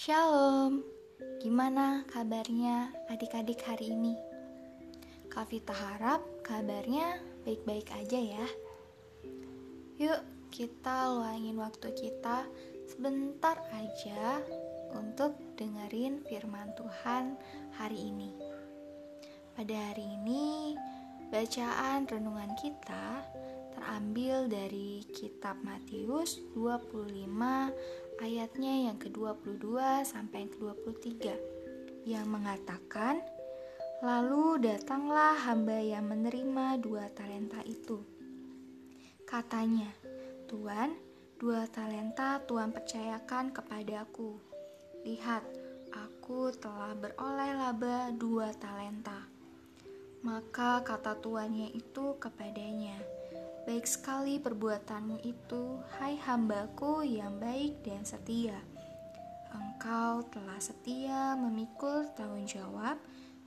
Shalom, gimana kabarnya adik-adik hari ini? Kak Vita harap kabarnya baik-baik aja ya. Yuk, kita luangin waktu kita sebentar aja untuk dengerin firman Tuhan hari ini. Pada hari ini, bacaan renungan kita terambil dari kitab Matius 25 ayatnya yang ke-22 sampai yang ke-23 yang mengatakan Lalu datanglah hamba yang menerima dua talenta itu. Katanya, Tuan, dua talenta Tuhan percayakan kepadaku. Lihat, aku telah beroleh laba dua talenta. Maka kata tuannya itu kepadanya, Baik sekali perbuatanmu itu, hai hambaku yang baik dan setia. Engkau telah setia memikul tanggung jawab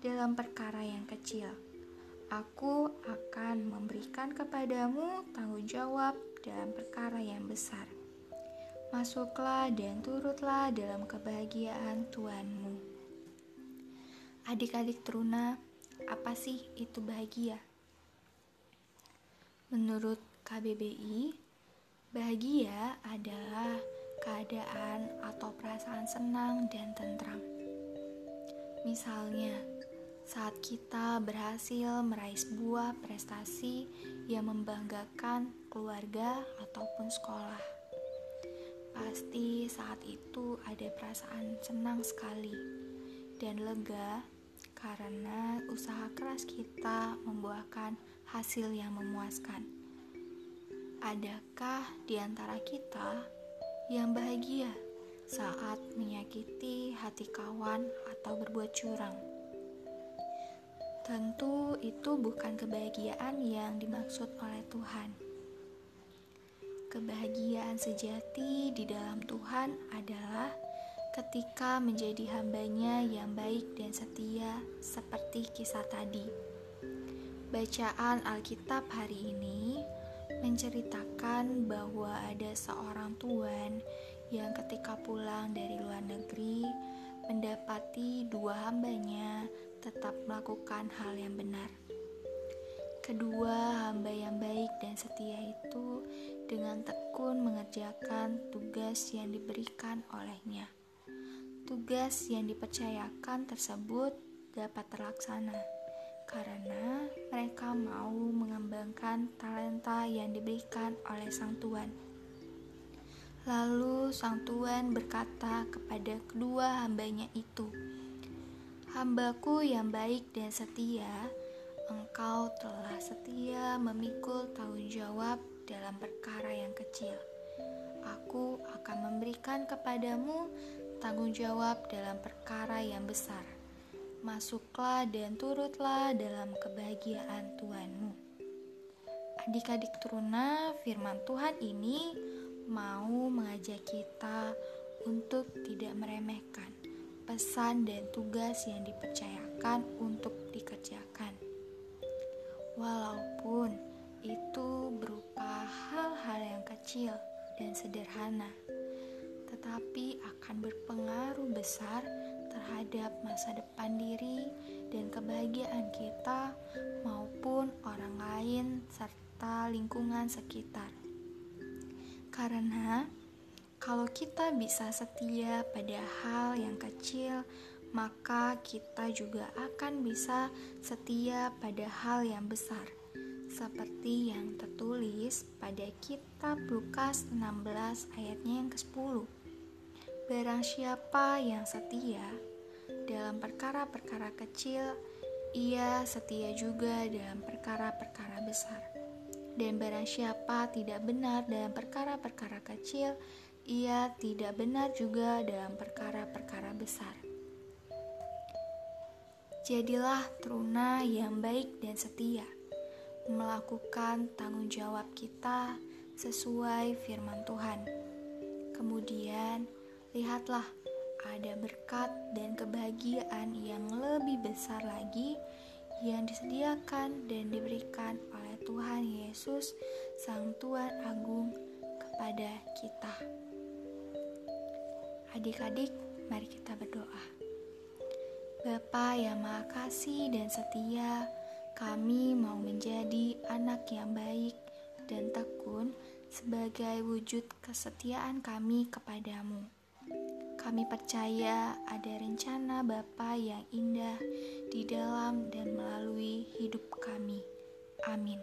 dalam perkara yang kecil. Aku akan memberikan kepadamu tanggung jawab dalam perkara yang besar. Masuklah dan turutlah dalam kebahagiaan Tuhanmu. Adik-adik teruna, apa sih itu bahagia? Menurut KBBI, bahagia adalah keadaan atau perasaan senang dan tentram. Misalnya, saat kita berhasil meraih sebuah prestasi yang membanggakan keluarga ataupun sekolah. Pasti saat itu ada perasaan senang sekali dan lega karena usaha keras kita membuahkan hasil yang memuaskan. Adakah di antara kita yang bahagia saat menyakiti hati kawan atau berbuat curang? Tentu itu bukan kebahagiaan yang dimaksud oleh Tuhan. Kebahagiaan sejati di dalam Tuhan adalah ketika menjadi hambanya yang baik dan setia seperti kisah tadi. Bacaan Alkitab hari ini menceritakan bahwa ada seorang tuan yang ketika pulang dari luar negeri mendapati dua hambanya tetap melakukan hal yang benar. Kedua hamba yang baik dan setia itu dengan tekun mengerjakan tugas yang diberikan olehnya. Tugas yang dipercayakan tersebut dapat terlaksana karena mereka mau mengembangkan talenta yang diberikan oleh sang tuan. Lalu sang tuan berkata kepada kedua hambanya itu, Hambaku yang baik dan setia, engkau telah setia memikul tanggung jawab dalam perkara yang kecil. Aku akan memberikan kepadamu tanggung jawab dalam perkara yang besar masuklah dan turutlah dalam kebahagiaan Tuhanmu. Adik-adik teruna, firman Tuhan ini mau mengajak kita untuk tidak meremehkan pesan dan tugas yang dipercayakan untuk dikerjakan. Walaupun itu berupa hal-hal yang kecil dan sederhana, tetapi akan berpengaruh besar terhadap masa depan diri dan kebahagiaan kita maupun orang lain serta lingkungan sekitar. Karena kalau kita bisa setia pada hal yang kecil, maka kita juga akan bisa setia pada hal yang besar. Seperti yang tertulis pada kitab Lukas 16 ayatnya yang ke-10 Barang siapa yang setia dalam perkara-perkara kecil, ia setia juga dalam perkara-perkara besar. Dan barang siapa tidak benar dalam perkara-perkara kecil, ia tidak benar juga dalam perkara-perkara besar. Jadilah teruna yang baik dan setia, melakukan tanggung jawab kita sesuai firman Tuhan. Kemudian, lihatlah ada berkat dan kebahagiaan yang lebih besar lagi yang disediakan dan diberikan oleh Tuhan Yesus, Sang Tuhan Agung, kepada kita. Adik-adik, Mari kita berdoa. Bapa yang Maha Kasih dan setia, kami mau menjadi anak yang baik dan tekun sebagai wujud kesetiaan kami kepadamu. Kami percaya ada rencana Bapa yang indah di dalam dan melalui hidup kami. Amin.